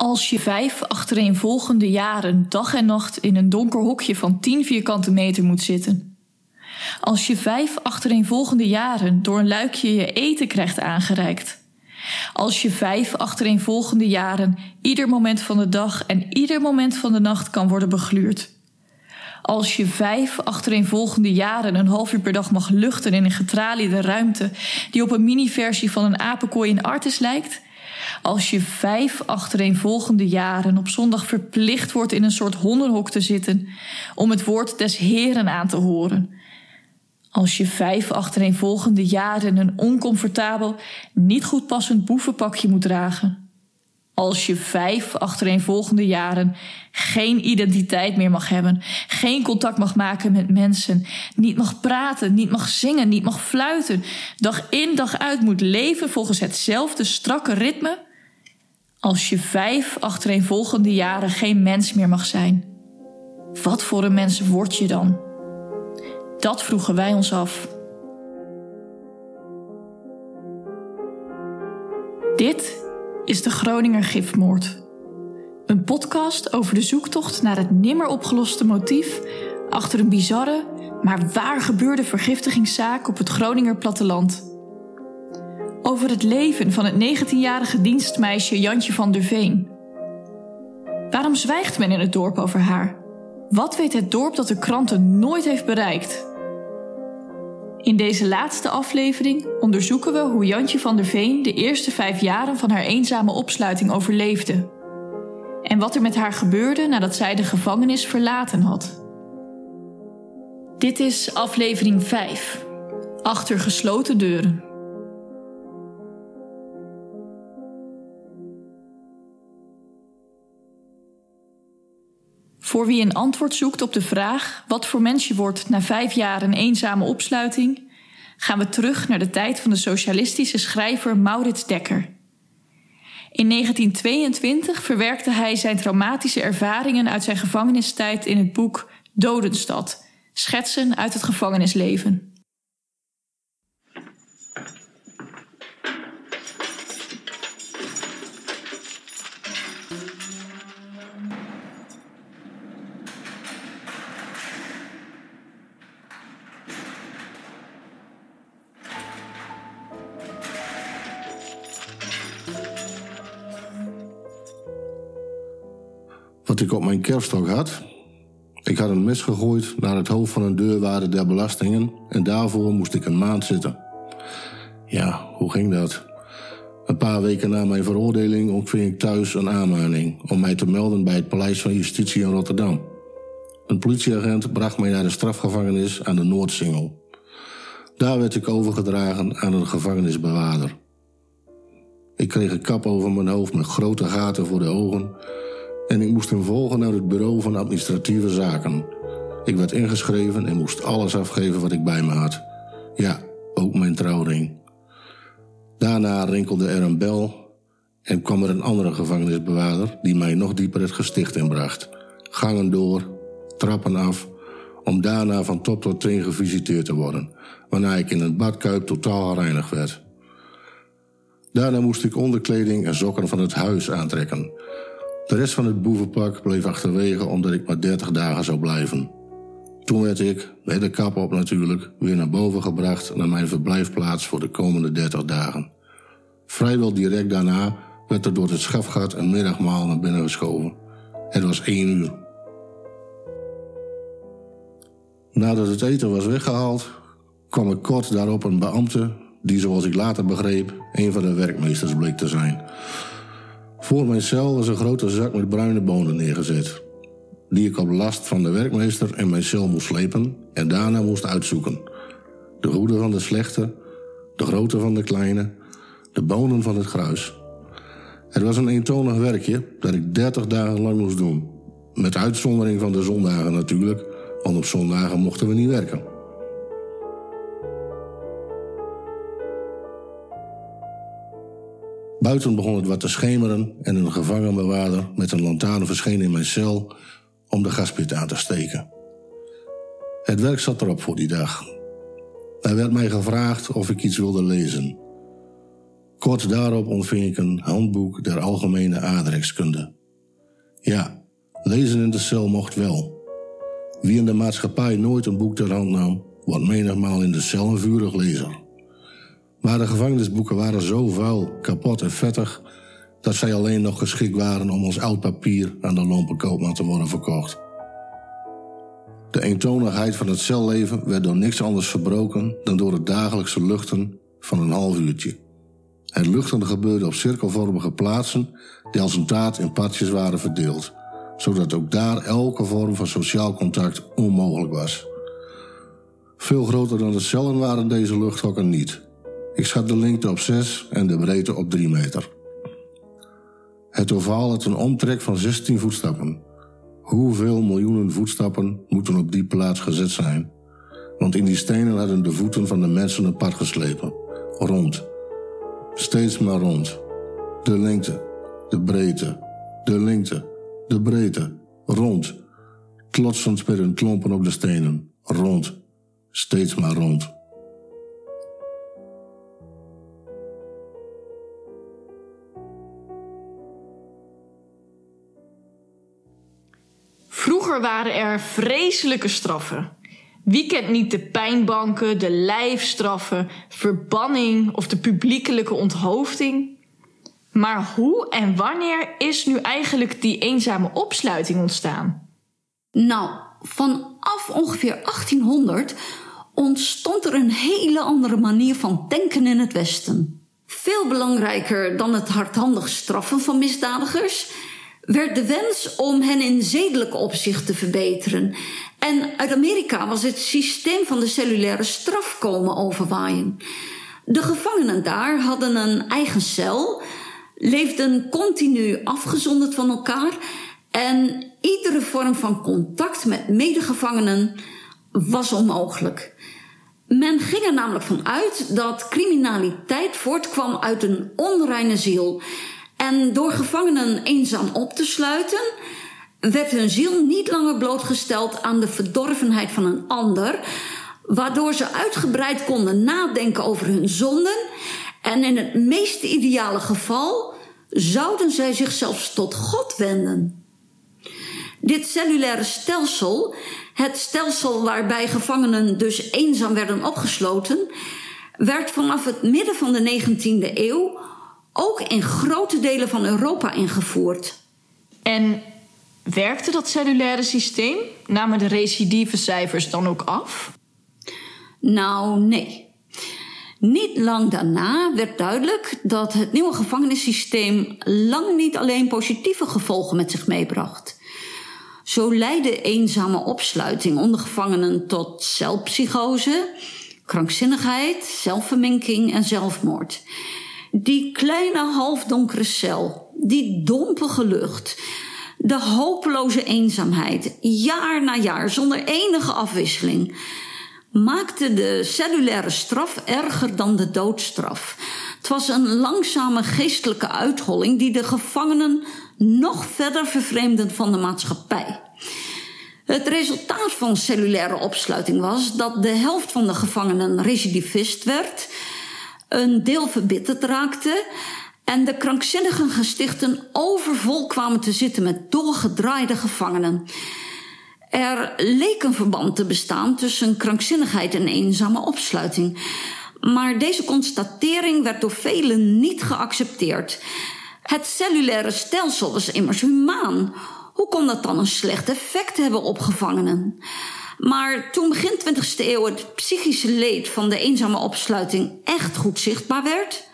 Als je vijf achtereenvolgende jaren dag en nacht in een donker hokje van 10 vierkante meter moet zitten. Als je vijf achtereenvolgende jaren door een luikje je eten krijgt aangereikt. Als je vijf achtereenvolgende jaren ieder moment van de dag en ieder moment van de nacht kan worden begluurd. Als je vijf achtereenvolgende jaren een half uur per dag mag luchten in een getraliede ruimte die op een mini-versie van een apenkooi in Artis lijkt als je vijf achtereenvolgende jaren op zondag verplicht wordt in een soort hondenhok te zitten om het woord des Heren aan te horen. Als je vijf achtereenvolgende jaren een oncomfortabel, niet goed passend boevenpakje moet dragen. Als je vijf achtereenvolgende jaren geen identiteit meer mag hebben, geen contact mag maken met mensen, niet mag praten, niet mag zingen, niet mag fluiten, dag in dag uit moet leven volgens hetzelfde strakke ritme. Als je vijf achtereenvolgende jaren geen mens meer mag zijn, wat voor een mens word je dan? Dat vroegen wij ons af. Dit is de Groninger Gifmoord. Een podcast over de zoektocht naar het nimmer opgeloste motief achter een bizarre, maar waar gebeurde vergiftigingszaak op het Groninger platteland. Over het leven van het 19-jarige dienstmeisje Jantje van der Veen. Waarom zwijgt men in het dorp over haar? Wat weet het dorp dat de kranten nooit heeft bereikt? In deze laatste aflevering onderzoeken we hoe Jantje van der Veen de eerste vijf jaren van haar eenzame opsluiting overleefde. En wat er met haar gebeurde nadat zij de gevangenis verlaten had. Dit is aflevering 5. Achter gesloten deuren. Voor wie een antwoord zoekt op de vraag wat voor mens je wordt na vijf jaar een eenzame opsluiting, gaan we terug naar de tijd van de socialistische schrijver Maurits Dekker. In 1922 verwerkte hij zijn traumatische ervaringen uit zijn gevangenistijd in het boek Dodenstad, schetsen uit het gevangenisleven. Ik op mijn kerststok had. Ik had een mes gegooid naar het hoofd van een deurwaarde der belastingen en daarvoor moest ik een maand zitten. Ja, hoe ging dat? Een paar weken na mijn veroordeling ontving ik thuis een aanmaning om mij te melden bij het Paleis van Justitie in Rotterdam. Een politieagent bracht mij naar de strafgevangenis aan de Noordsingel. Daar werd ik overgedragen aan een gevangenisbewaarder. Ik kreeg een kap over mijn hoofd met grote gaten voor de ogen en ik moest hem volgen naar het bureau van administratieve zaken. Ik werd ingeschreven en moest alles afgeven wat ik bij me had. Ja, ook mijn trouwring. Daarna rinkelde er een bel en kwam er een andere gevangenisbewaarder die mij nog dieper het gesticht inbracht. Gangen door, trappen af, om daarna van top tot teen gevisiteerd te worden, waarna ik in een badkuip totaal gereinigd werd. Daarna moest ik onderkleding en sokken van het huis aantrekken, de rest van het boevenpak bleef achterwege omdat ik maar 30 dagen zou blijven. Toen werd ik, met de kap op natuurlijk, weer naar boven gebracht naar mijn verblijfplaats voor de komende 30 dagen. Vrijwel direct daarna werd er door het schafgat een middagmaal naar binnen geschoven. Het was één uur. Nadat het eten was weggehaald, kwam ik kort daarop een beambte die, zoals ik later begreep, een van de werkmeesters bleek te zijn. Voor mijn cel was een grote zak met bruine bonen neergezet, die ik op last van de werkmeester in mijn cel moest slepen en daarna moest uitzoeken. De goede van de slechte, de grote van de kleine, de bonen van het gruis. Het was een eentonig werkje dat ik dertig dagen lang moest doen. Met uitzondering van de zondagen natuurlijk, want op zondagen mochten we niet werken. Buiten begon het wat te schemeren en een gevangenbewaarder met een lantaarn verscheen in mijn cel om de gaspit aan te steken. Het werk zat erop voor die dag. Er werd mij gevraagd of ik iets wilde lezen. Kort daarop ontving ik een handboek der algemene aardrijkskunde. Ja, lezen in de cel mocht wel. Wie in de maatschappij nooit een boek ter hand nam, wordt menigmaal in de cel een vurig lezer. Maar de gevangenisboeken waren zo vuil, kapot en vettig dat zij alleen nog geschikt waren om als oud papier aan de lompe koopman te worden verkocht. De eentonigheid van het celleven werd door niks anders verbroken dan door het dagelijkse luchten van een half uurtje. Het luchten gebeurde op cirkelvormige plaatsen die als een taart in partjes waren verdeeld, zodat ook daar elke vorm van sociaal contact onmogelijk was. Veel groter dan de cellen waren deze luchthokken niet. Ik schat de lengte op 6 en de breedte op 3 meter. Het ovaal had een omtrek van 16 voetstappen. Hoeveel miljoenen voetstappen moeten op die plaats gezet zijn? Want in die stenen hadden de voeten van de mensen pad geslepen. Rond. Steeds maar rond. De lengte, de breedte, de lengte, de breedte, rond. Klotsend met hun klompen op de stenen. Rond. Steeds maar rond. Waren er vreselijke straffen. Wie kent niet de pijnbanken, de lijfstraffen, verbanning of de publiekelijke onthoofding? Maar hoe en wanneer is nu eigenlijk die eenzame opsluiting ontstaan? Nou, vanaf ongeveer 1800 ontstond er een hele andere manier van denken in het Westen. Veel belangrijker dan het hardhandig straffen van misdadigers werd de wens om hen in zedelijk opzicht te verbeteren. En uit Amerika was het systeem van de cellulaire straf komen overwaaien. De gevangenen daar hadden een eigen cel, leefden continu afgezonderd van elkaar en iedere vorm van contact met medegevangenen was onmogelijk. Men ging er namelijk van uit dat criminaliteit voortkwam uit een onreine ziel en door gevangenen eenzaam op te sluiten, werd hun ziel niet langer blootgesteld aan de verdorvenheid van een ander, waardoor ze uitgebreid konden nadenken over hun zonden en in het meest ideale geval zouden zij zich zelfs tot God wenden. Dit cellulaire stelsel, het stelsel waarbij gevangenen dus eenzaam werden opgesloten, werd vanaf het midden van de 19e eeuw ook in grote delen van Europa ingevoerd. En werkte dat cellulaire systeem? Namen de recidivecijfers dan ook af? Nou, nee. Niet lang daarna werd duidelijk dat het nieuwe gevangenissysteem lang niet alleen positieve gevolgen met zich meebracht. Zo leidde eenzame opsluiting onder gevangenen tot celpsychose, krankzinnigheid, zelfverminking en zelfmoord. Die kleine halfdonkere cel, die dompige lucht, de hopeloze eenzaamheid, jaar na jaar zonder enige afwisseling, maakte de cellulaire straf erger dan de doodstraf. Het was een langzame geestelijke uitholling die de gevangenen nog verder vervreemden van de maatschappij. Het resultaat van cellulaire opsluiting was dat de helft van de gevangenen recidivist werd een deel verbitterd raakte en de krankzinnige gestichten overvol kwamen te zitten met doorgedraaide gevangenen. Er leek een verband te bestaan tussen krankzinnigheid en eenzame opsluiting. Maar deze constatering werd door velen niet geaccepteerd. Het cellulaire stelsel was immers humaan. Hoe kon dat dan een slecht effect hebben op gevangenen? Maar toen begin 20e eeuw het psychische leed van de eenzame opsluiting echt goed zichtbaar werd,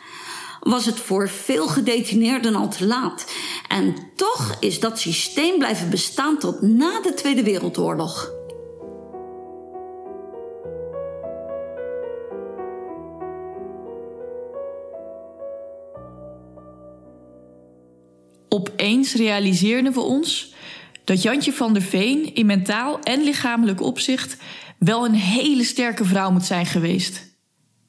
was het voor veel gedetineerden al te laat. En toch is dat systeem blijven bestaan tot na de Tweede Wereldoorlog. Opeens realiseerden we ons dat Jantje van der Veen in mentaal en lichamelijk opzicht wel een hele sterke vrouw moet zijn geweest.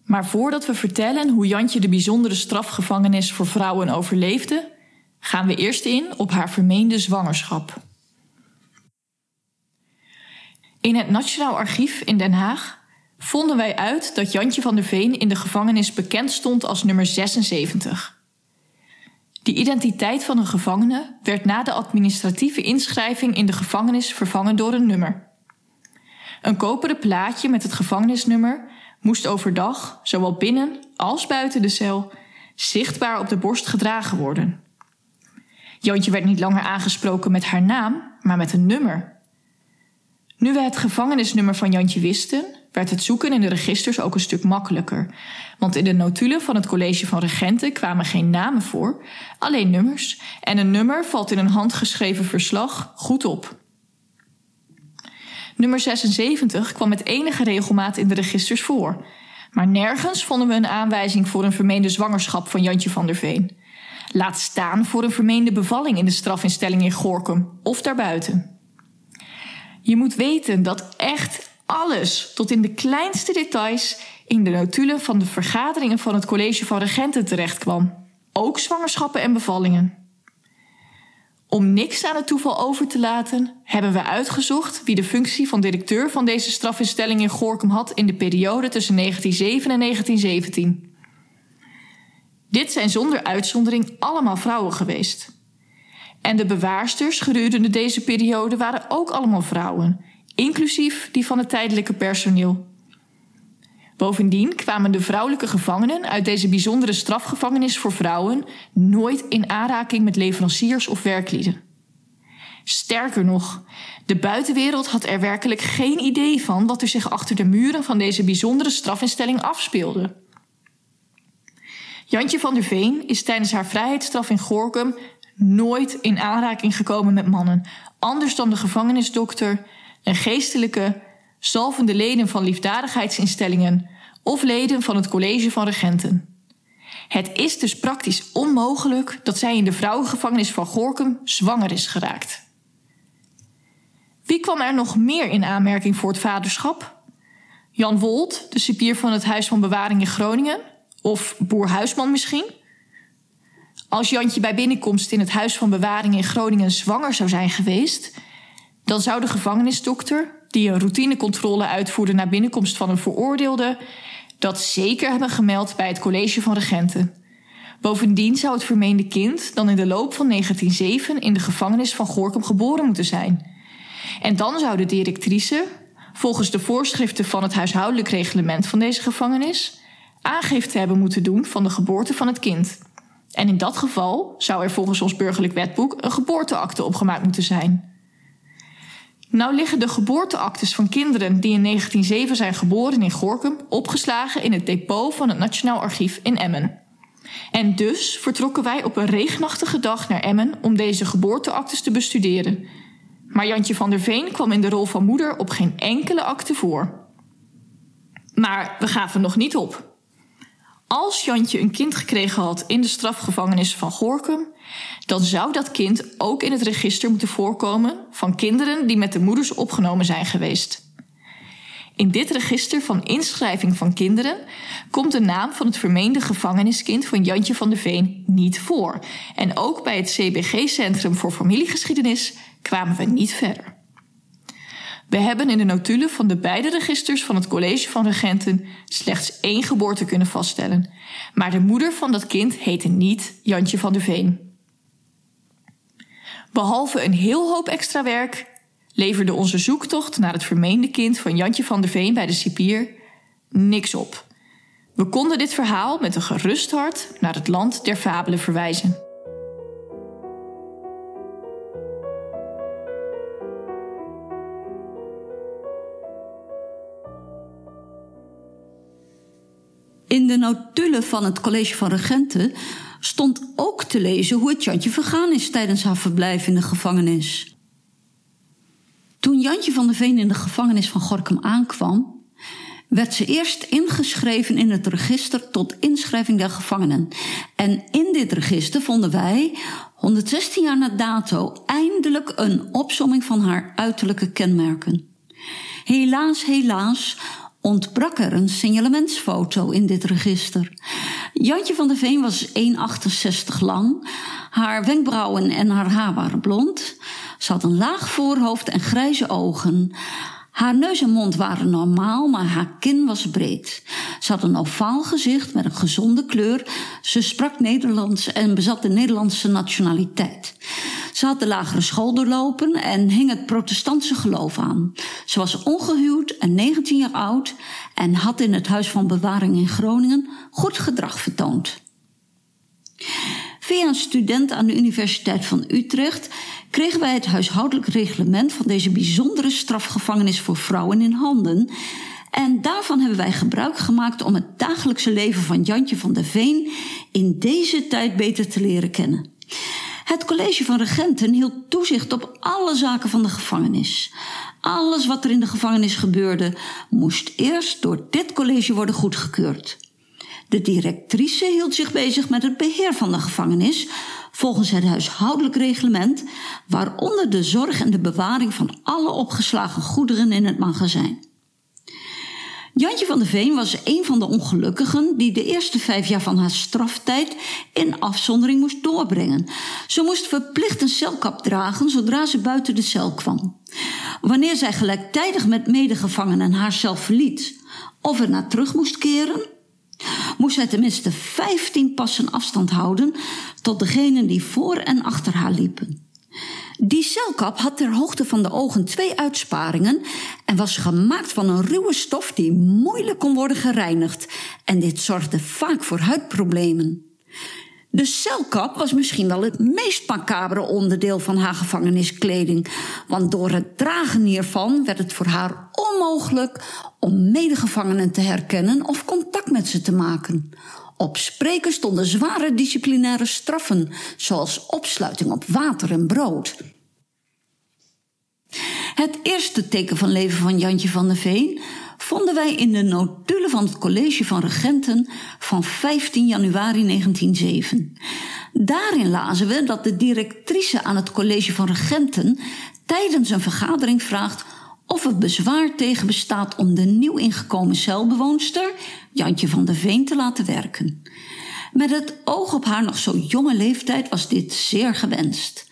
Maar voordat we vertellen hoe Jantje de bijzondere strafgevangenis voor vrouwen overleefde, gaan we eerst in op haar vermeende zwangerschap. In het Nationaal Archief in Den Haag vonden wij uit dat Jantje van der Veen in de gevangenis bekend stond als nummer 76. De identiteit van een gevangene werd na de administratieve inschrijving in de gevangenis vervangen door een nummer. Een koperen plaatje met het gevangenisnummer moest overdag, zowel binnen als buiten de cel, zichtbaar op de borst gedragen worden. Jantje werd niet langer aangesproken met haar naam, maar met een nummer. Nu we het gevangenisnummer van Jantje wisten, werd het zoeken in de registers ook een stuk makkelijker. Want in de notulen van het college van regenten kwamen geen namen voor, alleen nummers. En een nummer valt in een handgeschreven verslag goed op. Nummer 76 kwam met enige regelmaat in de registers voor. Maar nergens vonden we een aanwijzing voor een vermeende zwangerschap van Jantje van der Veen. Laat staan voor een vermeende bevalling in de strafinstelling in Gorkum of daarbuiten. Je moet weten dat echt alles, tot in de kleinste details, in de notulen van de vergaderingen van het college van regenten terechtkwam. Ook zwangerschappen en bevallingen. Om niks aan het toeval over te laten, hebben we uitgezocht wie de functie van directeur van deze strafinstelling in Gorkum had in de periode tussen 1907 en 1917. Dit zijn zonder uitzondering allemaal vrouwen geweest. En de bewaarsters gedurende deze periode waren ook allemaal vrouwen, inclusief die van het tijdelijke personeel. Bovendien kwamen de vrouwelijke gevangenen uit deze bijzondere strafgevangenis voor vrouwen nooit in aanraking met leveranciers of werklieden. Sterker nog, de buitenwereld had er werkelijk geen idee van wat er zich achter de muren van deze bijzondere strafinstelling afspeelde. Jantje van der Veen is tijdens haar vrijheidsstraf in Gorkum nooit in aanraking gekomen met mannen, anders dan de gevangenisdokter, een geestelijke, zalvende leden van liefdadigheidsinstellingen of leden van het college van regenten. Het is dus praktisch onmogelijk dat zij in de vrouwengevangenis van Gorkum zwanger is geraakt. Wie kwam er nog meer in aanmerking voor het vaderschap? Jan Wolt, de cipier van het Huis van Bewaring in Groningen, of Boer Huisman misschien? Als Jantje bij binnenkomst in het Huis van Bewaring in Groningen zwanger zou zijn geweest, dan zou de gevangenisdokter, die een routinecontrole uitvoerde naar binnenkomst van een veroordeelde, dat zeker hebben gemeld bij het college van regenten. Bovendien zou het vermeende kind dan in de loop van 1907 in de gevangenis van Gorkum geboren moeten zijn. En dan zou de directrice, volgens de voorschriften van het huishoudelijk reglement van deze gevangenis, aangifte hebben moeten doen van de geboorte van het kind. En in dat geval zou er volgens ons burgerlijk wetboek een geboorteakte opgemaakt moeten zijn. Nou liggen de geboorteactes van kinderen die in 1907 zijn geboren in Gorkum opgeslagen in het depot van het Nationaal Archief in Emmen. En dus vertrokken wij op een regenachtige dag naar Emmen om deze geboorteactes te bestuderen. Maar Jantje van der Veen kwam in de rol van moeder op geen enkele akte voor. Maar we gaven nog niet op. Als Jantje een kind gekregen had in de strafgevangenis van Gorkum, dan zou dat kind ook in het register moeten voorkomen van kinderen die met de moeders opgenomen zijn geweest. In dit register van inschrijving van kinderen komt de naam van het vermeende gevangeniskind van Jantje van der Veen niet voor. En ook bij het CBG-centrum voor familiegeschiedenis kwamen we niet verder. We hebben in de notulen van de beide registers van het college van regenten slechts één geboorte kunnen vaststellen. Maar de moeder van dat kind heette niet Jantje van der Veen. Behalve een heel hoop extra werk leverde onze zoektocht naar het vermeende kind van Jantje van der Veen bij de cipier niks op. We konden dit verhaal met een gerust hart naar het land der fabelen verwijzen. In de notulen van het college van regenten stond ook te lezen hoe het Jantje vergaan is tijdens haar verblijf in de gevangenis. Toen Jantje van der Veen in de gevangenis van Gorkum aankwam, werd ze eerst ingeschreven in het register tot inschrijving der gevangenen. En in dit register vonden wij, 116 jaar na dato, eindelijk een opsomming van haar uiterlijke kenmerken. Helaas, helaas ontbrak er een signalementsfoto in dit register. Jantje van der Veen was 1,68 lang. Haar wenkbrauwen en haar haar waren blond. Ze had een laag voorhoofd en grijze ogen. Haar neus en mond waren normaal, maar haar kin was breed. Ze had een ovaal gezicht met een gezonde kleur. Ze sprak Nederlands en bezat de Nederlandse nationaliteit. Ze had de lagere school doorlopen en hing het protestantse geloof aan. Ze was ongehuwd en 19 jaar oud en had in het Huis van Bewaring in Groningen goed gedrag vertoond. Via een student aan de Universiteit van Utrecht kregen wij het huishoudelijk reglement van deze bijzondere strafgevangenis voor vrouwen in handen. En daarvan hebben wij gebruik gemaakt om het dagelijkse leven van Jantje van der Veen in deze tijd beter te leren kennen. Het college van regenten hield toezicht op alle zaken van de gevangenis. Alles wat er in de gevangenis gebeurde, moest eerst door dit college worden goedgekeurd. De directrice hield zich bezig met het beheer van de gevangenis volgens het huishoudelijk reglement, waaronder de zorg en de bewaring van alle opgeslagen goederen in het magazijn. Jantje van der Veen was een van de ongelukkigen die de eerste vijf jaar van haar straftijd in afzondering moest doorbrengen. Ze moest verplicht een celkap dragen zodra ze buiten de cel kwam. Wanneer zij gelijktijdig met medegevangenen haar cel verliet of er naar terug moest keren, moest zij tenminste 15 passen afstand houden tot degenen die voor en achter haar liepen. Die celkap had ter hoogte van de ogen twee uitsparingen en was gemaakt van een ruwe stof die moeilijk kon worden gereinigd. En dit zorgde vaak voor huidproblemen. De celkap was misschien wel het meest macabere onderdeel van haar gevangeniskleding, want door het dragen hiervan werd het voor haar onmogelijk om medegevangenen te herkennen of contact met ze te maken. Op spreken stonden zware disciplinaire straffen, zoals opsluiting op water en brood. Het eerste teken van leven van Jantje van der Veen vonden wij in de notulen van het College van Regenten van 15 januari 1907. Daarin lazen we dat de directrice aan het College van Regenten tijdens een vergadering vraagt of er bezwaar tegen bestaat om de nieuw ingekomen celbewoonster, Jantje van der Veen, te laten werken. Met het oog op haar nog zo jonge leeftijd was dit zeer gewenst.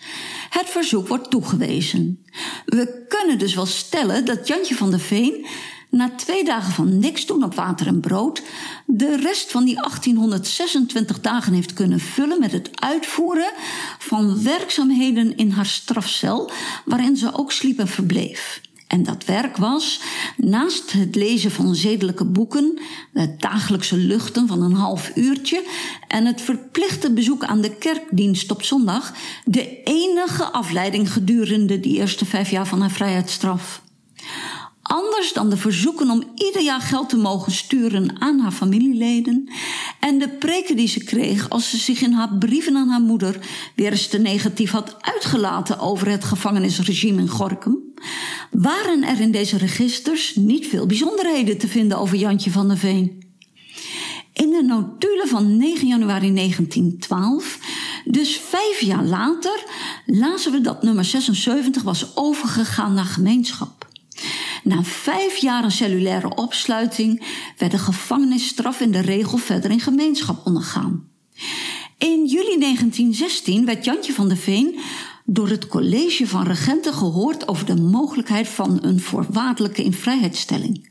Het verzoek wordt toegewezen. We kunnen dus wel stellen dat Jantje van der Veen na twee dagen van niks doen op water en brood, de rest van die 1826 dagen heeft kunnen vullen met het uitvoeren van werkzaamheden in haar strafcel, waarin ze ook sliep en verbleef. En dat werk was, naast het lezen van zedelijke boeken, het dagelijkse luchten van een half uurtje en het verplichte bezoek aan de kerkdienst op zondag, de enige afleiding gedurende die eerste vijf jaar van haar vrijheidsstraf. Anders dan de verzoeken om ieder jaar geld te mogen sturen aan haar familieleden en de preken die ze kreeg als ze zich in haar brieven aan haar moeder weer eens te negatief had uitgelaten over het gevangenisregime in Gorkum, waren er in deze registers niet veel bijzonderheden te vinden over Jantje van der Veen. In de notulen van 9 januari 1912, dus vijf jaar later, lazen we dat nummer 76 was overgegaan naar gemeenschap. Na vijf jaar een cellulaire opsluiting werd de gevangenisstraf in de regel verder in gemeenschap ondergaan. In juli 1916 werd Jantje van der Veen door het college van regenten gehoord over de mogelijkheid van een voorwaardelijke invrijheidstelling.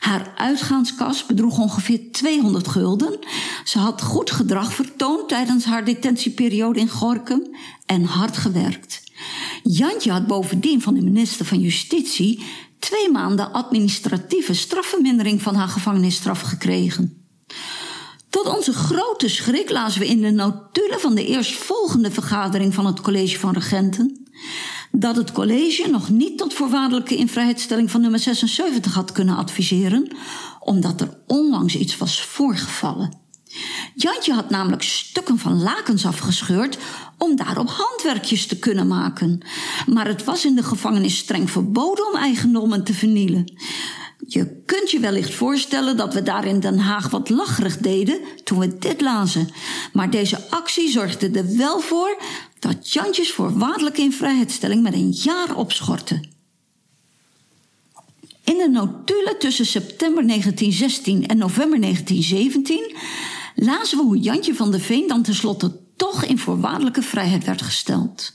Haar uitgaanskas bedroeg ongeveer 200 gulden. Ze had goed gedrag vertoond tijdens haar detentieperiode in Gorkum en hard gewerkt. Jantje had bovendien van de minister van Justitie twee maanden administratieve strafvermindering van haar gevangenisstraf gekregen. Tot onze grote schrik lazen we in de notulen van de eerstvolgende vergadering van het College van Regenten dat het college nog niet tot voorwaardelijke invrijheidstelling van nummer 76 had kunnen adviseren, omdat er onlangs iets was voorgevallen. Jantje had namelijk stukken van lakens afgescheurd om daarop handwerkjes te kunnen maken. Maar het was in de gevangenis streng verboden om eigendommen te vernielen. Je kunt je wellicht voorstellen dat we daar in Den Haag wat lacherig deden toen we dit lazen. Maar deze actie zorgde er wel voor dat Jantjes voorwaardelijke invrijheidstelling met een jaar opschortte. In de notulen tussen september 1916 en november 1917 lazen we hoe Jantje van der Veen dan tenslotte toch in voorwaardelijke vrijheid werd gesteld.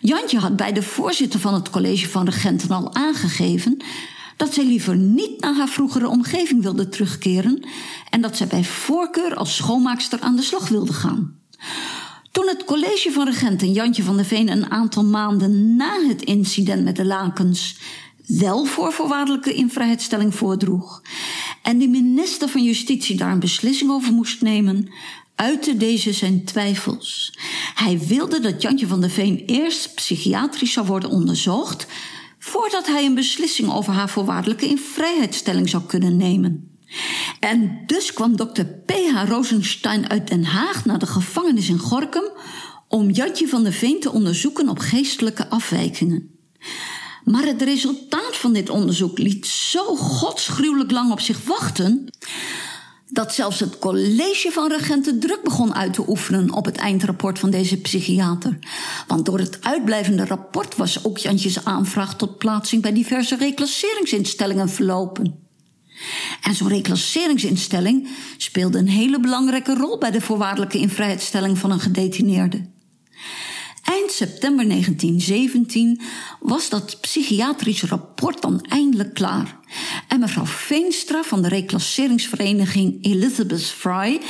Jantje had bij de voorzitter van het college van regenten al aangegeven dat zij liever niet naar haar vroegere omgeving wilde terugkeren en dat zij bij voorkeur als schoonmaakster aan de slag wilde gaan. Toen het college van regenten Jantje van der Veen een aantal maanden na het incident met de lakens wel voor voorwaardelijke invrijheidstelling voordroeg en de minister van Justitie daar een beslissing over moest nemen, uitte deze zijn twijfels. Hij wilde dat Jantje van der Veen eerst psychiatrisch zou worden onderzocht voordat hij een beslissing over haar voorwaardelijke invrijheidstelling zou kunnen nemen. En dus kwam dokter P.H. Rosenstein uit Den Haag naar de gevangenis in Gorkum om Jantje van der Veen te onderzoeken op geestelijke afwijkingen. Maar het resultaat van dit onderzoek liet zo godsgruwelijk lang op zich wachten dat zelfs het college van regenten druk begon uit te oefenen op het eindrapport van deze psychiater. Want door het uitblijvende rapport was ook Jantjes aanvraag tot plaatsing bij diverse reclasseringsinstellingen verlopen. En zo'n reclasseringsinstelling speelde een hele belangrijke rol bij de voorwaardelijke invrijheidstelling van een gedetineerde. Eind september 1917 was dat psychiatrisch rapport dan eindelijk klaar. En mevrouw Veenstra van de reclasseringsvereniging Elizabeth Fry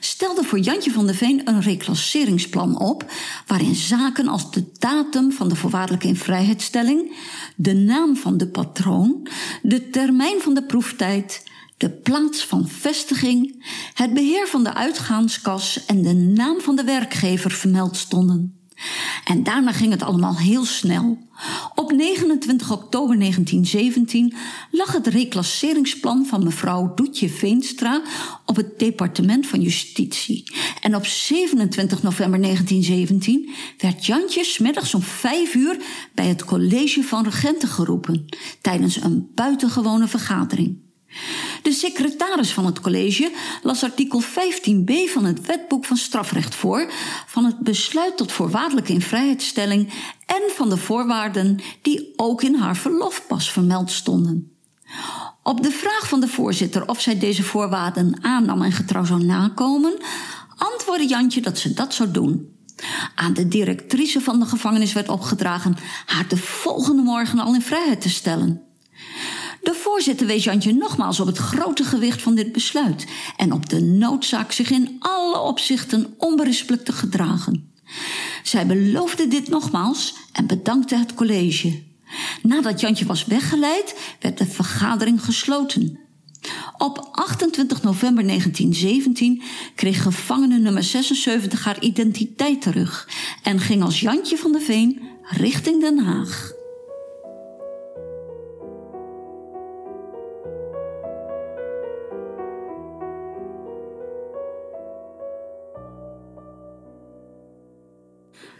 stelde voor Jantje van der Veen een reclasseringsplan op, waarin zaken als de datum van de voorwaardelijke invrijheidstelling, de naam van de patroon, de termijn van de proeftijd, de plaats van vestiging, het beheer van de uitgaanskas en de naam van de werkgever vermeld stonden. En daarna ging het allemaal heel snel. Op 29 oktober 1917 lag het reclasseringsplan van mevrouw Doetje Veenstra op het departement van Justitie. En op 27 november 1917 werd Jantje smiddags om vijf uur bij het college van regenten geroepen tijdens een buitengewone vergadering. De secretaris van het college las artikel 15b van het wetboek van strafrecht voor van het besluit tot voorwaardelijke invrijheidstelling en van de voorwaarden die ook in haar verlofpas vermeld stonden. Op de vraag van de voorzitter of zij deze voorwaarden aannam en getrouw zou nakomen, antwoordde Jantje dat ze dat zou doen. Aan de directrice van de gevangenis werd opgedragen haar de volgende morgen al in vrijheid te stellen. De voorzitter wees Jantje nogmaals op het grote gewicht van dit besluit en op de noodzaak zich in alle opzichten onberispelijk te gedragen. Zij beloofde dit nogmaals en bedankte het college. Nadat Jantje was weggeleid, werd de vergadering gesloten. Op 28 november 1917 kreeg gevangene nummer 76 haar identiteit terug en ging als Jantje van der Veen richting Den Haag.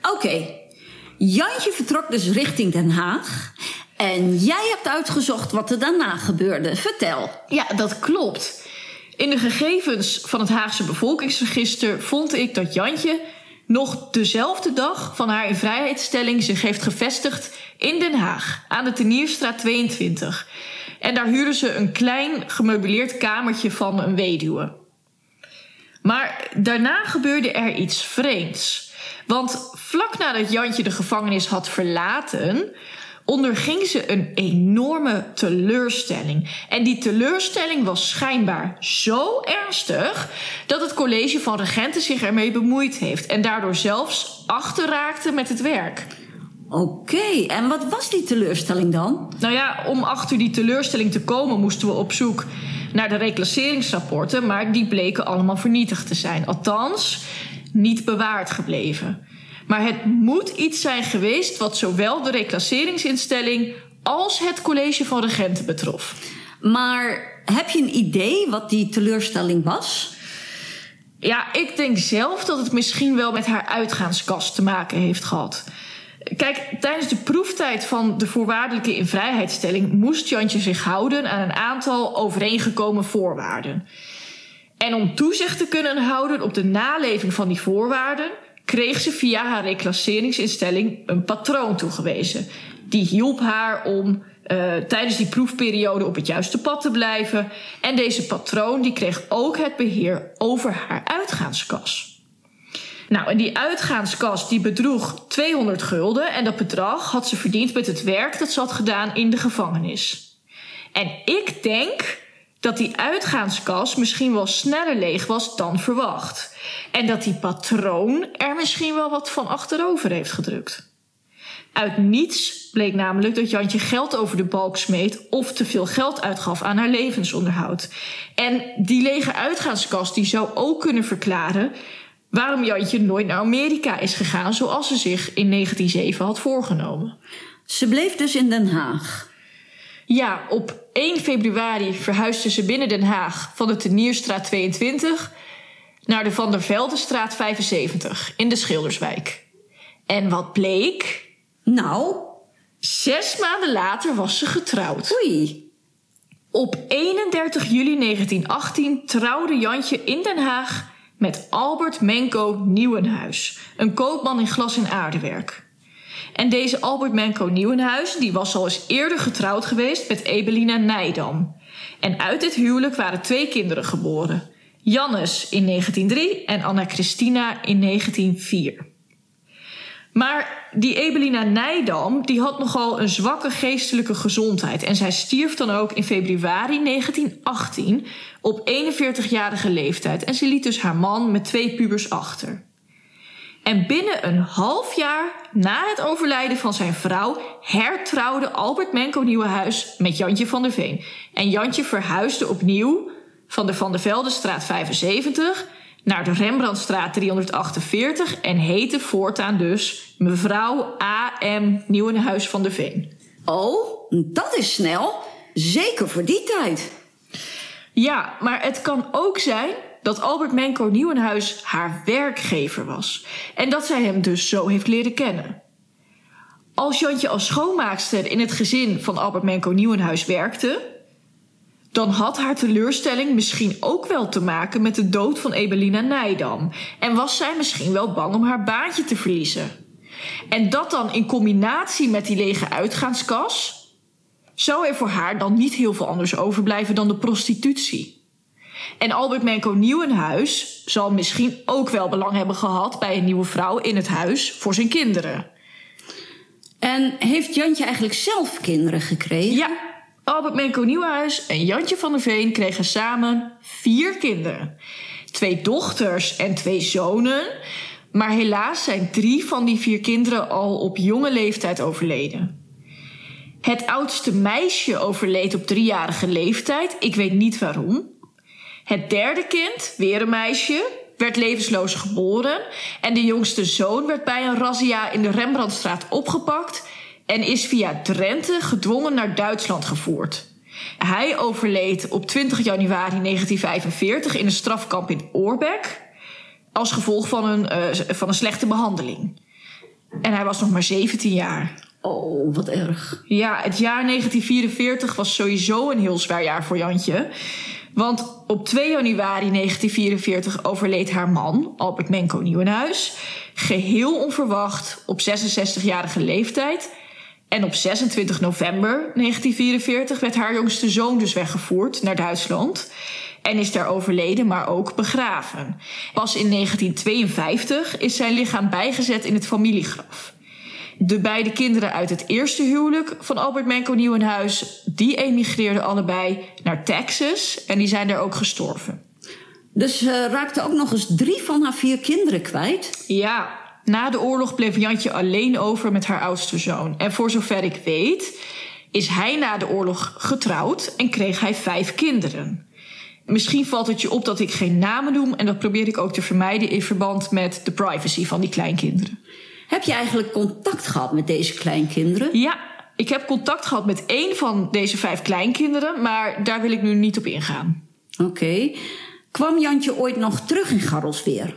Oké, Jantje vertrok dus richting Den Haag. En jij hebt uitgezocht wat er daarna gebeurde. Vertel. Ja, dat klopt. In de gegevens van het Haagse bevolkingsregister vond ik dat Jantje nog dezelfde dag van haar invrijheidstelling zich heeft gevestigd in Den Haag aan de Tenierstraat 22. En daar huurde ze een klein gemeubileerd kamertje van een weduwe. Maar daarna gebeurde er iets vreemds. Want vlak nadat Jantje de gevangenis had verlaten, onderging ze een enorme teleurstelling. En die teleurstelling was schijnbaar zo ernstig dat het college van regenten zich ermee bemoeid heeft en daardoor zelfs achterraakte met het werk. Oké, en wat was die teleurstelling dan? Nou ja, om achter die teleurstelling te komen moesten we op zoek naar de reclasseringsrapporten, maar die bleken allemaal vernietigd te zijn. Althans, niet bewaard gebleven. Maar het moet iets zijn geweest wat zowel de reclasseringsinstelling als het college van regenten betrof. Maar heb je een idee wat die teleurstelling was? Ja, ik denk zelf dat het misschien wel met haar uitgaanskast te maken heeft gehad. Kijk, tijdens de proeftijd van de voorwaardelijke invrijheidstelling moest Jantje zich houden aan een aantal overeengekomen voorwaarden. En om toezicht te kunnen houden op de naleving van die voorwaarden, kreeg ze via haar reclasseringsinstelling een patroon toegewezen. Die hielp haar om uh, tijdens die proefperiode op het juiste pad te blijven. En deze patroon die kreeg ook het beheer over haar uitgaanskas. Nou, en die uitgaanskas die bedroeg 200 gulden en dat bedrag had ze verdiend met het werk dat ze had gedaan in de gevangenis. En ik denk dat die uitgaanskas misschien wel sneller leeg was dan verwacht. En dat die patroon er misschien wel wat van achterover heeft gedrukt. Uit niets bleek namelijk dat Jantje geld over de balk smeet of te veel geld uitgaf aan haar levensonderhoud. En die lege uitgaanskas die zou ook kunnen verklaren waarom Jantje nooit naar Amerika is gegaan zoals ze zich in 1907 had voorgenomen. Ze bleef dus in Den Haag. Ja, op 1 februari verhuisde ze binnen Den Haag van de Tenierstraat 22 naar de Van der Veldenstraat 75 in de Schilderswijk. En wat bleek? Nou, Zes maanden later was ze getrouwd. oei. Op 31 juli 1918 trouwde Jantje in Den Haag met Albert Menko Nieuwenhuis, een koopman in glas- en aardewerk. En deze Albert Menko Nieuwenhuis die was al eens eerder getrouwd geweest met Ebelina Nijdam. En uit dit huwelijk waren twee kinderen geboren. Jannes in 1903 en Anna Christina in 1904. Maar die Ebelina Nijdam die had nogal een zwakke geestelijke gezondheid. En zij stierf dan ook in februari 1918 op 41-jarige leeftijd. En ze liet dus haar man met twee pubers achter. En binnen een half jaar na het overlijden van zijn vrouw hertrouwde Albert Menko Nieuwenhuis met Jantje van der Veen. En Jantje verhuisde opnieuw van de Van der Veldenstraat 75 naar de Rembrandtstraat 348 en heette voortaan dus mevrouw A.M. Nieuwenhuis van der Veen. Oh, dat is snel. Zeker voor die tijd. Ja, maar het kan ook zijn dat Albert Menko Nieuwenhuis haar werkgever was. En dat zij hem dus zo heeft leren kennen. Als Jantje als schoonmaakster in het gezin van Albert Menko Nieuwenhuis werkte, dan had haar teleurstelling misschien ook wel te maken met de dood van Ebelina Nijdam. En was zij misschien wel bang om haar baantje te verliezen. En dat dan in combinatie met die lege uitgaanskas, zou er voor haar dan niet heel veel anders overblijven dan de prostitutie. En Albert Menko Nieuwenhuis zal misschien ook wel belang hebben gehad bij een nieuwe vrouw in het huis voor zijn kinderen. En heeft Jantje eigenlijk zelf kinderen gekregen? Ja, Albert Menko Nieuwenhuis en Jantje van der Veen kregen samen vier kinderen. Twee dochters en twee zonen. Maar helaas zijn drie van die vier kinderen al op jonge leeftijd overleden. Het oudste meisje overleed op driejarige leeftijd. Ik weet niet waarom. Het derde kind, weer een meisje, werd levensloos geboren. En de jongste zoon werd bij een razzia in de Rembrandtstraat opgepakt en is via Drenthe gedwongen naar Duitsland gevoerd. Hij overleed op 20 januari 1945 in een strafkamp in Oorbeck als gevolg van een, uh, van een slechte behandeling. En hij was nog maar 17 jaar. Oh, wat erg. Ja, het jaar 1944 was sowieso een heel zwaar jaar voor Jantje. Want op 2 januari 1944 overleed haar man, Albert Menko Nieuwenhuis, geheel onverwacht op 66-jarige leeftijd. En op 26 november 1944 werd haar jongste zoon dus weggevoerd naar Duitsland. En is daar overleden, maar ook begraven. Pas in 1952 is zijn lichaam bijgezet in het familiegraf. De beide kinderen uit het eerste huwelijk van Albert Menko Nieuwenhuis, die emigreerden allebei naar Texas en die zijn daar ook gestorven. Dus ze raakte ook nog eens drie van haar vier kinderen kwijt? Ja, na de oorlog bleef Jantje alleen over met haar oudste zoon. En voor zover ik weet, is hij na de oorlog getrouwd en kreeg hij vijf kinderen. Misschien valt het je op dat ik geen namen noem en dat probeer ik ook te vermijden in verband met de privacy van die kleinkinderen. Heb je eigenlijk contact gehad met deze kleinkinderen? Ja, ik heb contact gehad met één van deze vijf kleinkinderen, maar daar wil ik nu niet op ingaan. Oké. Kwam Jantje ooit nog terug in Garrelsweer?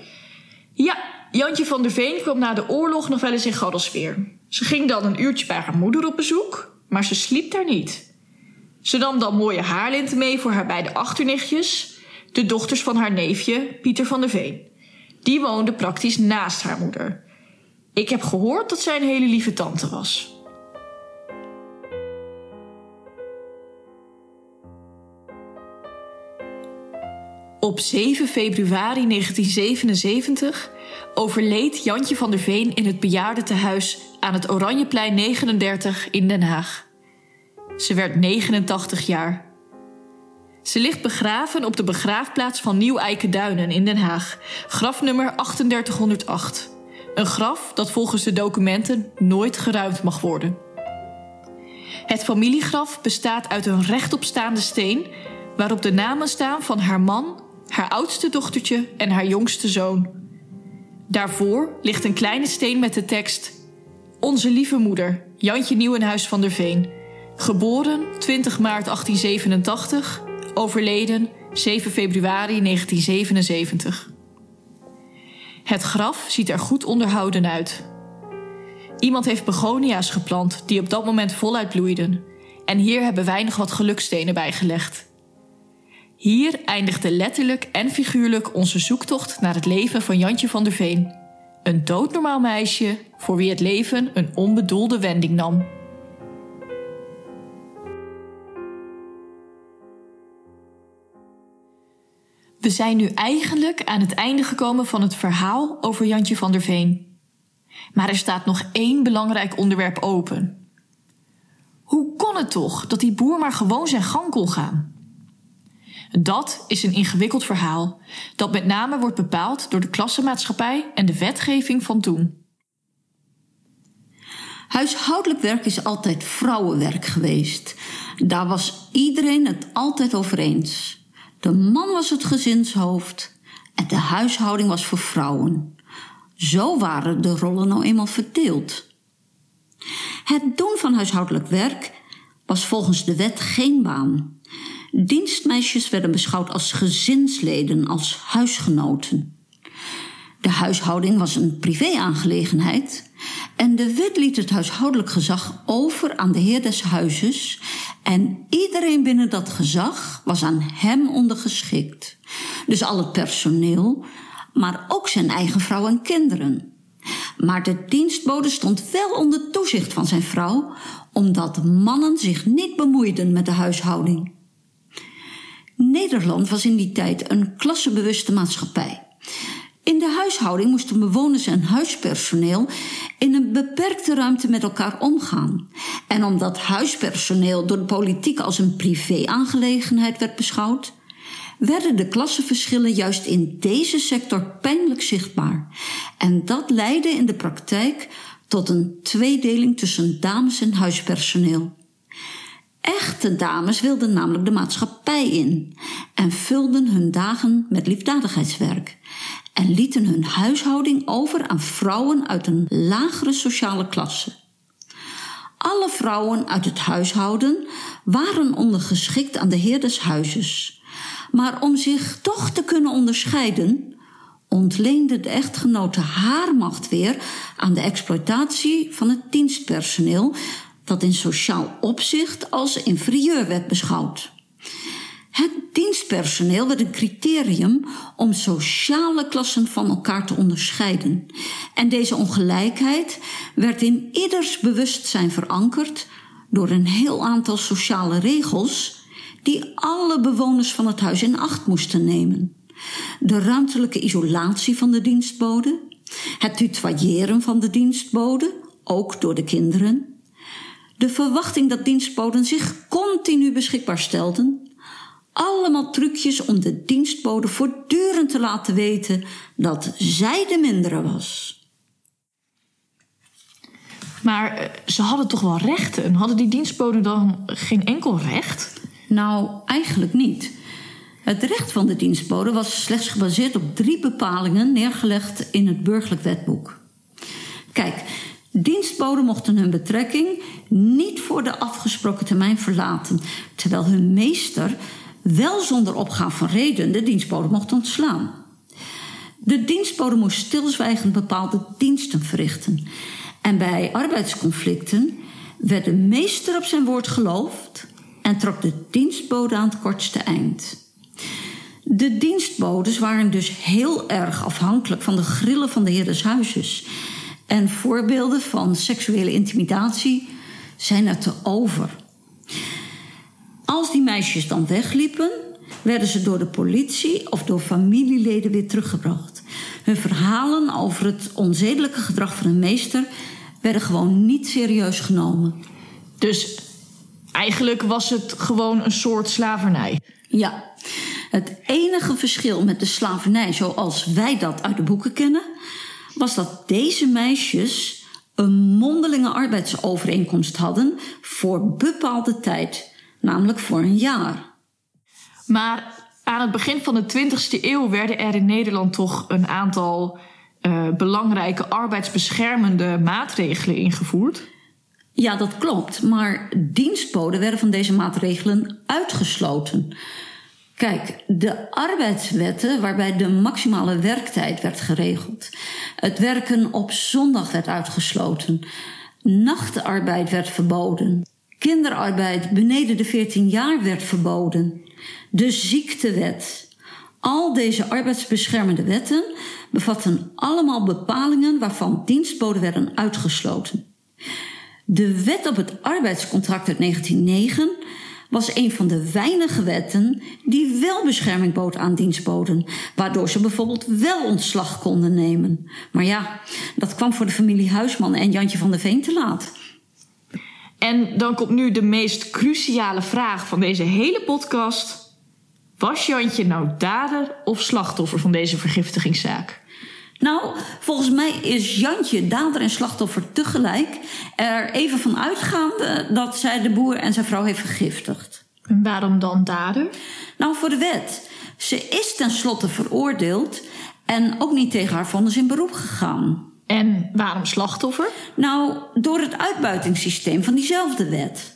Ja, Jantje van der Veen kwam na de oorlog nog wel eens in Garrelsweer. Ze ging dan een uurtje bij haar moeder op bezoek, maar ze sliep daar niet. Ze nam dan mooie haarlinten mee voor haar beide achternichtjes, de dochters van haar neefje Pieter van der Veen. Die woonde praktisch naast haar moeder. Ik heb gehoord dat zij een hele lieve tante was. Op 7 februari 1977 overleed Jantje van der Veen in het bejaardentehuis aan het Oranjeplein 39 in Den Haag. Ze werd 89 jaar. Ze ligt begraven op de begraafplaats van Nieuw-Eikenduinen in Den Haag, grafnummer 3808. Een graf dat volgens de documenten nooit geruimd mag worden. Het familiegraf bestaat uit een rechtopstaande steen waarop de namen staan van haar man, haar oudste dochtertje en haar jongste zoon. Daarvoor ligt een kleine steen met de tekst: Onze lieve moeder, Jantje Nieuwenhuis van der Veen. Geboren 20 maart 1887, overleden 7 februari 1977. Het graf ziet er goed onderhouden uit. Iemand heeft begonia's geplant die op dat moment voluit bloeiden. En hier hebben weinig wat gelukstenen bijgelegd. Hier eindigde letterlijk en figuurlijk onze zoektocht naar het leven van Jantje van der Veen. Een doodnormaal meisje voor wie het leven een onbedoelde wending nam. We zijn nu eigenlijk aan het einde gekomen van het verhaal over Jantje van der Veen. Maar er staat nog één belangrijk onderwerp open. Hoe kon het toch dat die boer maar gewoon zijn gang kon gaan? Dat is een ingewikkeld verhaal, dat met name wordt bepaald door de klassenmaatschappij en de wetgeving van toen. Huishoudelijk werk is altijd vrouwenwerk geweest. Daar was iedereen het altijd over eens. De man was het gezinshoofd en de huishouding was voor vrouwen. Zo waren de rollen nou eenmaal verdeeld. Het doen van huishoudelijk werk was volgens de wet geen baan. Dienstmeisjes werden beschouwd als gezinsleden, als huisgenoten. De huishouding was een privéaangelegenheid en de wet liet het huishoudelijk gezag over aan de heer des huizes en iedereen binnen dat gezag was aan hem ondergeschikt. Dus al het personeel, maar ook zijn eigen vrouw en kinderen. Maar de dienstbode stond wel onder toezicht van zijn vrouw, omdat mannen zich niet bemoeiden met de huishouding. Nederland was in die tijd een klassebewuste maatschappij. In de huishouding moesten bewoners en huispersoneel in een beperkte ruimte met elkaar omgaan. En omdat huispersoneel door de politiek als een privé-aangelegenheid werd beschouwd, werden de klassenverschillen juist in deze sector pijnlijk zichtbaar. En dat leidde in de praktijk tot een tweedeling tussen dames en huispersoneel. Echte dames wilden namelijk de maatschappij in en vulden hun dagen met liefdadigheidswerk en lieten hun huishouding over aan vrouwen uit een lagere sociale klasse. Alle vrouwen uit het huishouden waren ondergeschikt aan de heer des huizes. Maar om zich toch te kunnen onderscheiden, ontleende de echtgenote haar macht weer aan de exploitatie van het dienstpersoneel, dat in sociaal opzicht als inferieur werd beschouwd. Het dienstpersoneel werd een criterium om sociale klassen van elkaar te onderscheiden. En deze ongelijkheid werd in ieders bewustzijn verankerd door een heel aantal sociale regels die alle bewoners van het huis in acht moesten nemen. De ruimtelijke isolatie van de dienstbode, het tutoyeren van de dienstbode, ook door de kinderen, de verwachting dat dienstboden zich continu beschikbaar stelden allemaal trucjes om de dienstbode voortdurend te laten weten dat zij de mindere was. Maar eh, ze hadden toch wel rechten? Hadden die dienstboden dan geen enkel recht? Nou, eigenlijk niet. Het recht van de dienstbode was slechts gebaseerd op drie bepalingen neergelegd in het burgerlijk wetboek. Kijk, dienstboden mochten hun betrekking niet voor de afgesproken termijn verlaten, terwijl hun meester wel zonder opgaan van reden de dienstbode mocht ontslaan. De dienstbode moest stilzwijgend bepaalde diensten verrichten. En bij arbeidsconflicten werd de meester op zijn woord geloofd en trok de dienstbode aan het kortste eind. De dienstbodes waren dus heel erg afhankelijk van de grillen van de heer huizes. En voorbeelden van seksuele intimidatie zijn er te over. Als die meisjes dan wegliepen, werden ze door de politie of door familieleden weer teruggebracht. Hun verhalen over het onzedelijke gedrag van hun meester werden gewoon niet serieus genomen. Dus eigenlijk was het gewoon een soort slavernij. Ja, het enige verschil met de slavernij zoals wij dat uit de boeken kennen, was dat deze meisjes een mondelinge arbeidsovereenkomst hadden voor bepaalde tijd, namelijk voor een jaar. Maar aan het begin van de 20e eeuw werden er in Nederland toch een aantal uh, belangrijke arbeidsbeschermende maatregelen ingevoerd. Ja, dat klopt. Maar dienstboden werden van deze maatregelen uitgesloten. Kijk, de arbeidswetten waarbij de maximale werktijd werd geregeld. Het werken op zondag werd uitgesloten. Nachtarbeid werd verboden. Kinderarbeid beneden de 14 jaar werd verboden. De ziektewet. Al deze arbeidsbeschermende wetten bevatten allemaal bepalingen waarvan dienstboden werden uitgesloten. De wet op het arbeidscontract uit 1909 was een van de weinige wetten die wel bescherming bood aan dienstboden, waardoor ze bijvoorbeeld wel ontslag konden nemen. Maar ja, dat kwam voor de familie Huisman en Jantje van der Veen te laat. En dan komt nu de meest cruciale vraag van deze hele podcast. Was Jantje nou dader of slachtoffer van deze vergiftigingszaak? Nou, volgens mij is Jantje dader en slachtoffer tegelijk. Er even van uitgaande dat zij de boer en zijn vrouw heeft vergiftigd. En waarom dan dader? Nou, voor de wet. Ze is tenslotte veroordeeld en ook niet tegen haar vonnis in beroep gegaan. En waarom slachtoffer? Nou, door het uitbuitingssysteem van diezelfde wet.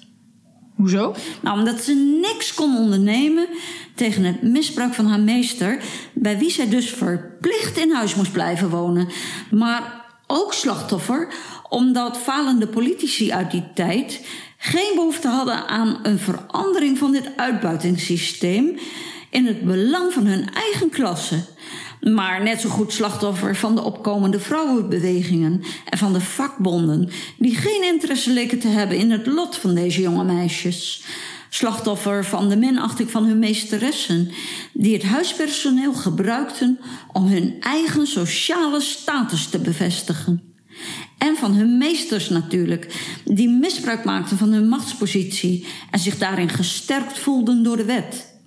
Hoezo? Nou, omdat ze niks kon ondernemen tegen het misbruik van haar meester, bij wie zij dus verplicht in huis moest blijven wonen. Maar ook slachtoffer, omdat falende politici uit die tijd geen behoefte hadden aan een verandering van dit uitbuitingssysteem in het belang van hun eigen klasse maar net zo goed slachtoffer van de opkomende vrouwenbewegingen en van de vakbonden, die geen interesse leken te hebben in het lot van deze jonge meisjes. Slachtoffer van de minachting van hun meesteressen, die het huispersoneel gebruikten om hun eigen sociale status te bevestigen. En van hun meesters natuurlijk, die misbruik maakten van hun machtspositie en zich daarin gesterkt voelden door de wet.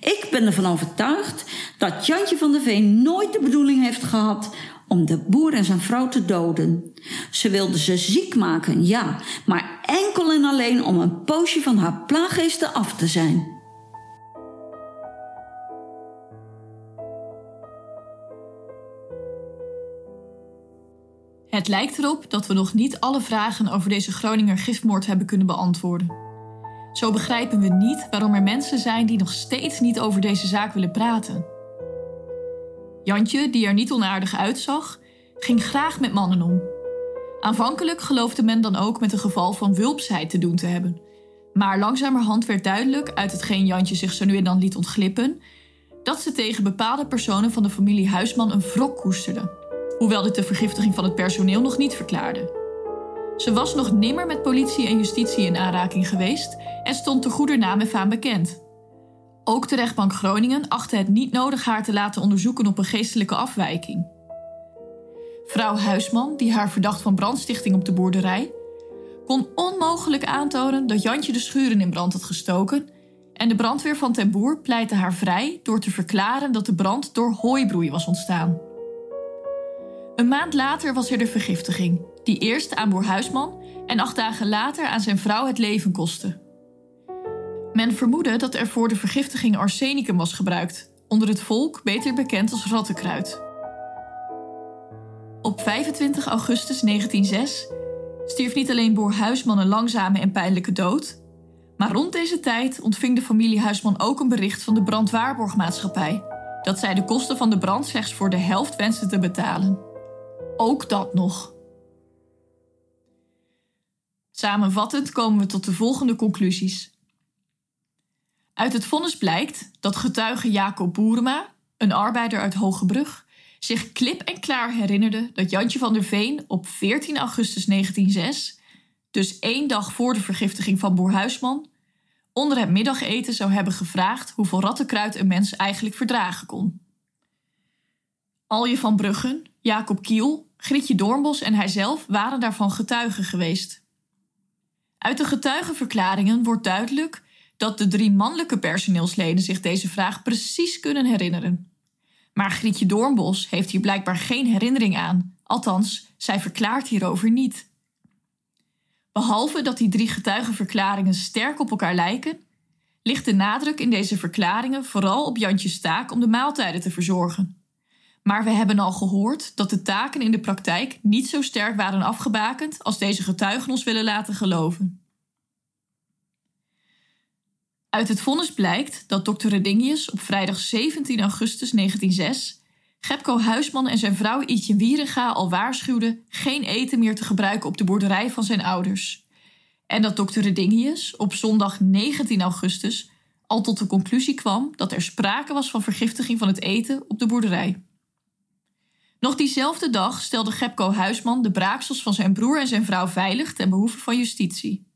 Ik ben ervan overtuigd dat Jantje van der Veen nooit de bedoeling heeft gehad om de boer en zijn vrouw te doden. Ze wilde ze ziek maken, ja, maar enkel en alleen om een poosje van haar plaaggeesten af te zijn. Het lijkt erop dat we nog niet alle vragen over deze Groninger gifmoord hebben kunnen beantwoorden. Zo begrijpen we niet waarom er mensen zijn die nog steeds niet over deze zaak willen praten. Jantje, die er niet onaardig uitzag, ging graag met mannen om. Aanvankelijk geloofde men dan ook met een geval van wulpsheid te doen te hebben. Maar langzamerhand werd duidelijk, uit hetgeen Jantje zich zo nu en dan liet ontglippen, dat ze tegen bepaalde personen van de familie Huisman een wrok koesterde. Hoewel dit de vergiftiging van het personeel nog niet verklaarde. Ze was nog nimmer met politie en justitie in aanraking geweest en stond te goeder naam en faam bekend. Ook de rechtbank Groningen achtte het niet nodig haar te laten onderzoeken op een geestelijke afwijking. Vrouw Huisman, die haar verdacht van brandstichting op de boerderij, kon onmogelijk aantonen dat Jantje de schuren in brand had gestoken en de brandweer van Ten Boer pleitte haar vrij door te verklaren dat de brand door hooibroei was ontstaan. Een maand later was er de vergiftiging, die eerst aan Boer Huisman en acht dagen later aan zijn vrouw het leven kostte. Men vermoedde dat er voor de vergiftiging arsenicum was gebruikt, onder het volk beter bekend als rattenkruid. Op 25 augustus 1906 stierf niet alleen Boer Huisman een langzame en pijnlijke dood, maar rond deze tijd ontving de familie Huisman ook een bericht van de brandwaarborgmaatschappij dat zij de kosten van de brand slechts voor de helft wenste te betalen. Ook dat nog. Samenvattend komen we tot de volgende conclusies. Uit het vonnis blijkt dat getuige Jacob Boerema, een arbeider uit Hogebrug, zich klip en klaar herinnerde dat Jantje van der Veen op 14 augustus 1906, dus één dag voor de vergiftiging van Boer Huisman, onder het middageten zou hebben gevraagd hoeveel rattenkruid een mens eigenlijk verdragen kon. Alje van Bruggen, Jacob Kiel, Grietje Doornbos en hijzelf waren daarvan getuigen geweest. Uit de getuigenverklaringen wordt duidelijk dat de drie mannelijke personeelsleden zich deze vraag precies kunnen herinneren. Maar Grietje Doornbos heeft hier blijkbaar geen herinnering aan, althans, zij verklaart hierover niet. Behalve dat die drie getuigenverklaringen sterk op elkaar lijken, ligt de nadruk in deze verklaringen vooral op Jantjes taak om de maaltijden te verzorgen. Maar we hebben al gehoord dat de taken in de praktijk niet zo sterk waren afgebakend als deze getuigen ons willen laten geloven. Uit het vonnis blijkt dat dokter Redingius op vrijdag 17 augustus 1906 Gepko Huisman en zijn vrouw Ietje Wierenga al waarschuwden geen eten meer te gebruiken op de boerderij van zijn ouders. En dat dokter Redingius op zondag 19 augustus al tot de conclusie kwam dat er sprake was van vergiftiging van het eten op de boerderij. Nog diezelfde dag stelde Gepko Huisman de braaksels van zijn broer en zijn vrouw veilig ten behoeve van justitie.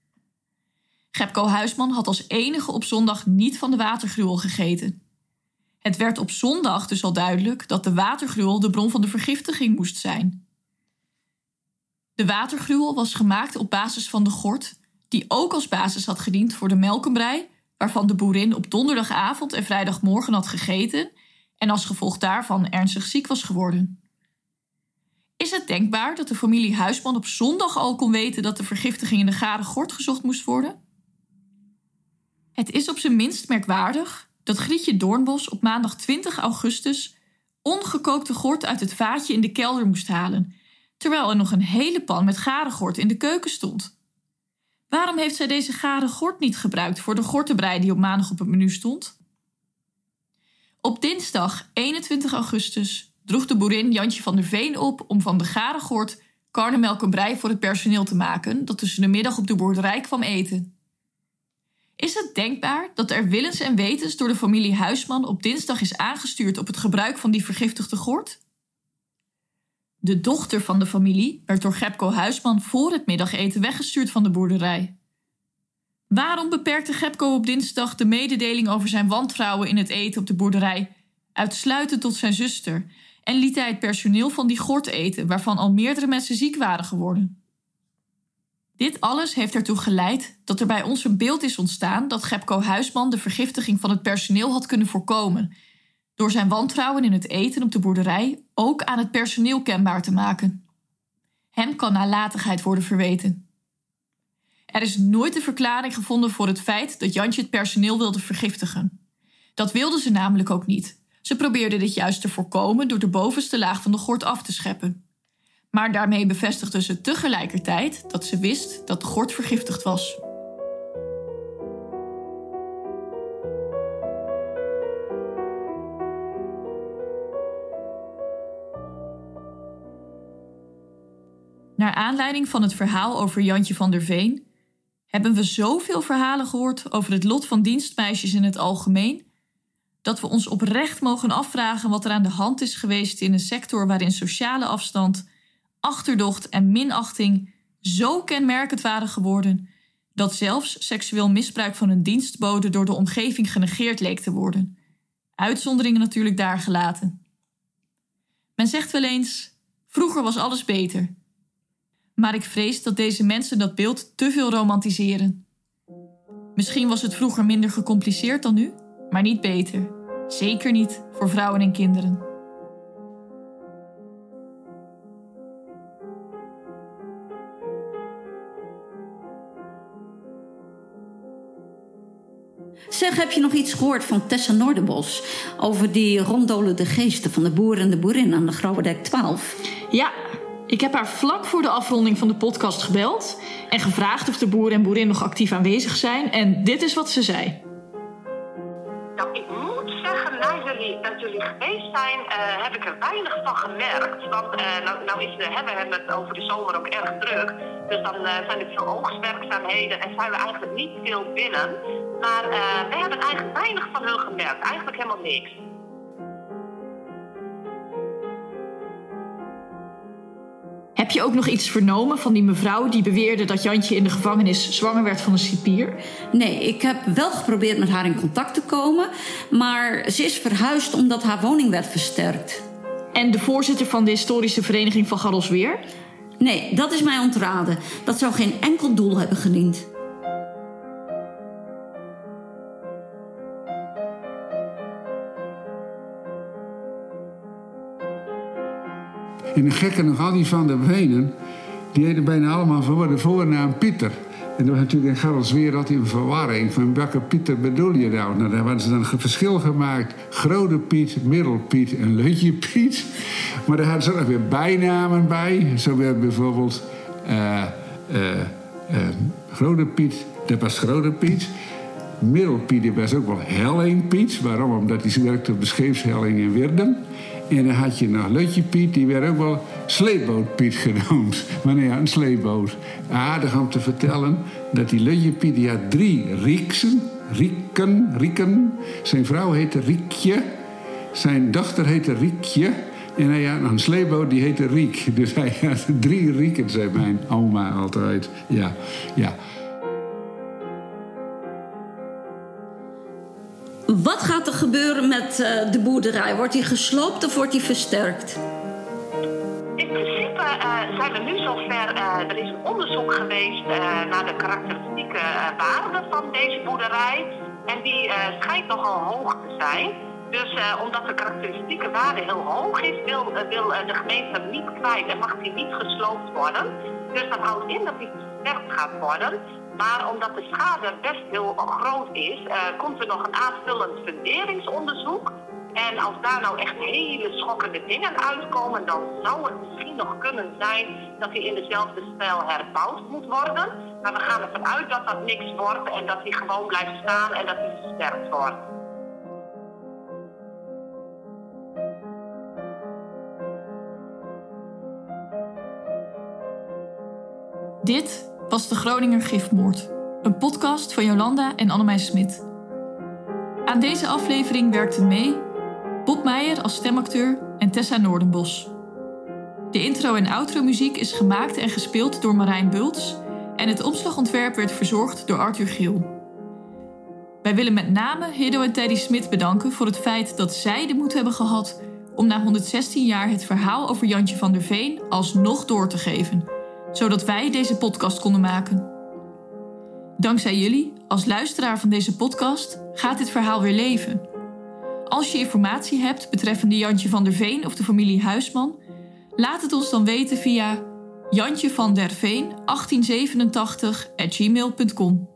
Gepko Huisman had als enige op zondag niet van de watergruwel gegeten. Het werd op zondag dus al duidelijk dat de watergruwel de bron van de vergiftiging moest zijn. De watergruwel was gemaakt op basis van de gort, die ook als basis had gediend voor de melkenbrei, waarvan de boerin op donderdagavond en vrijdagmorgen had gegeten en als gevolg daarvan ernstig ziek was geworden. Is het denkbaar dat de familie Huisman op zondag al kon weten dat de vergiftiging in de gare gort gezocht moest worden? Het is op zijn minst merkwaardig dat Grietje Doornbos op maandag 20 augustus ongekookte gort uit het vaatje in de kelder moest halen, terwijl er nog een hele pan met gare gort in de keuken stond. Waarom heeft zij deze gare gort niet gebruikt voor de gortenbrei die op maandag op het menu stond? Op dinsdag 21 augustus droeg de boerin Jantje van der Veen op om van de gare gort brei voor het personeel te maken dat tussen de middag op de boerderij kwam eten. Is het denkbaar dat er willens en wetens door de familie Huisman op dinsdag is aangestuurd op het gebruik van die vergiftigde gort? De dochter van de familie werd door Gepko Huisman voor het middageten weggestuurd van de boerderij. Waarom beperkte Gepko op dinsdag de mededeling over zijn wantrouwen in het eten op de boerderij uitsluitend tot zijn zuster en liet hij het personeel van die gort eten, waarvan al meerdere mensen ziek waren geworden? Dit alles heeft ertoe geleid dat er bij ons een beeld is ontstaan dat Gepko Huisman de vergiftiging van het personeel had kunnen voorkomen, door zijn wantrouwen in het eten op de boerderij ook aan het personeel kenbaar te maken. Hem kan nalatigheid worden verweten. Er is nooit een verklaring gevonden voor het feit dat Jantje het personeel wilde vergiftigen. Dat wilde ze namelijk ook niet. Ze probeerde dit juist te voorkomen door de bovenste laag van de gort af te scheppen. Maar daarmee bevestigde ze tegelijkertijd dat ze wist dat de gort vergiftigd was. Naar aanleiding van het verhaal over Jantje van der Veen hebben we zoveel verhalen gehoord over het lot van dienstmeisjes in het algemeen, dat we ons oprecht mogen afvragen wat er aan de hand is geweest in een sector waarin sociale afstand achterdocht en minachting zo kenmerkend waren geworden dat zelfs seksueel misbruik van een dienstbode door de omgeving genegeerd leek te worden. Uitzonderingen natuurlijk daar gelaten. Men zegt wel eens: vroeger was alles beter. Maar ik vrees dat deze mensen dat beeld te veel romantiseren. Misschien was het vroeger minder gecompliceerd dan nu, maar niet beter. Zeker niet voor vrouwen en kinderen. Heb je nog iets gehoord van Tessa Noorderbos over die rondolende geesten van de boer en de boerin aan de Grauwerdijk 12? Ja, ik heb haar vlak voor de afronding van de podcast gebeld en gevraagd of de boer en boerin nog actief aanwezig zijn. En dit is wat ze zei. Nou, ik jullie, dat geweest zijn, uh, heb ik er weinig van gemerkt. Want uh, nou, nou is hè, we hebben het over de zomer ook erg druk. Dus dan uh, zijn er veel oogstwerkzaamheden en zijn we eigenlijk niet veel binnen. Maar we hebben eigenlijk weinig van hun gemerkt. Eigenlijk helemaal niks. Heb je ook nog iets vernomen van die mevrouw die beweerde dat Jantje in de gevangenis zwanger werd van een cipier? Nee, ik heb wel geprobeerd met haar in contact te komen, maar ze is verhuisd omdat haar woning werd versterkt. En de voorzitter van de historische vereniging van Garrelsweer? Nee, dat is mij ontraden. Dat zou geen enkel doel hebben gediend. En de gekke nog, al die van de Venen, die heten bijna allemaal voor de voornaam Pieter. En er was natuurlijk in Garrelsweer altijd een verwarring van welke Pieter bedoel je nou? Nou, daar hadden ze dan een verschil gemaakt. Grote Piet, Middelpiet en Leutje Piet. Maar daar hadden ze ook weer bijnamen bij. Zo werd bijvoorbeeld uh, uh, uh, Grote Piet, dat was Grote Piet. Middelpiet was ook wel Helling Piet. Waarom? Omdat hij werkte op de scheepshelling in Wirden. En dan had je nog Lutje Piet, die werd ook wel Sleeboot Piet genoemd. Nee, een sleeboot. Aardig om te vertellen dat die Lutje Piet, die had drie Rieksen. Rieken, Rieken. Zijn vrouw heette Riekje. Zijn dochter heette Riekje. En hij had een sleeboot, die heette Riek. Dus hij had drie Rieken, zei mijn oma altijd. Ja, ja. Met uh, de boerderij? Wordt die gesloopt of wordt die versterkt? In principe uh, zijn we nu zover. Uh, er is onderzoek geweest naar de karakteristieke waarden van deze boerderij. En die schijnt nogal hoog te zijn. Dus omdat de karakteristieke waarde heel hoog is, wil, wil de gemeente hem niet kwijt en mag die niet gesloopt worden. Dus dat houdt in dat die versterkt gaat worden. Maar omdat de schade best heel groot is, uh, komt er nog een aanvullend funderingsonderzoek. En als daar nou echt hele schokkende dingen uitkomen, dan zou het misschien nog kunnen zijn dat hij in dezelfde stijl herbouwd moet worden. Maar we gaan ervan uit dat dat niks wordt en dat hij gewoon blijft staan en dat hij versterkt wordt. Dit was de Groninger Gifmoord, een podcast van Jolanda en Annemij Smit. Aan deze aflevering werkten mee Bob Meijer als stemacteur en Tessa Noordenbos. De intro- en outro-muziek is gemaakt en gespeeld door Marijn Bults en het omslagontwerp werd verzorgd door Arthur Giel. Wij willen met name Hiddo en Teddy Smit bedanken voor het feit dat zij de moed hebben gehad om na 116 jaar het verhaal over Jantje van der Veen alsnog door te geven zodat wij deze podcast konden maken. Dankzij jullie, als luisteraar van deze podcast, gaat dit verhaal weer leven. Als je informatie hebt betreffende Jantje van der Veen of de familie Huisman, laat het ons dan weten via jantje van der Veen 1887 at gmail.com.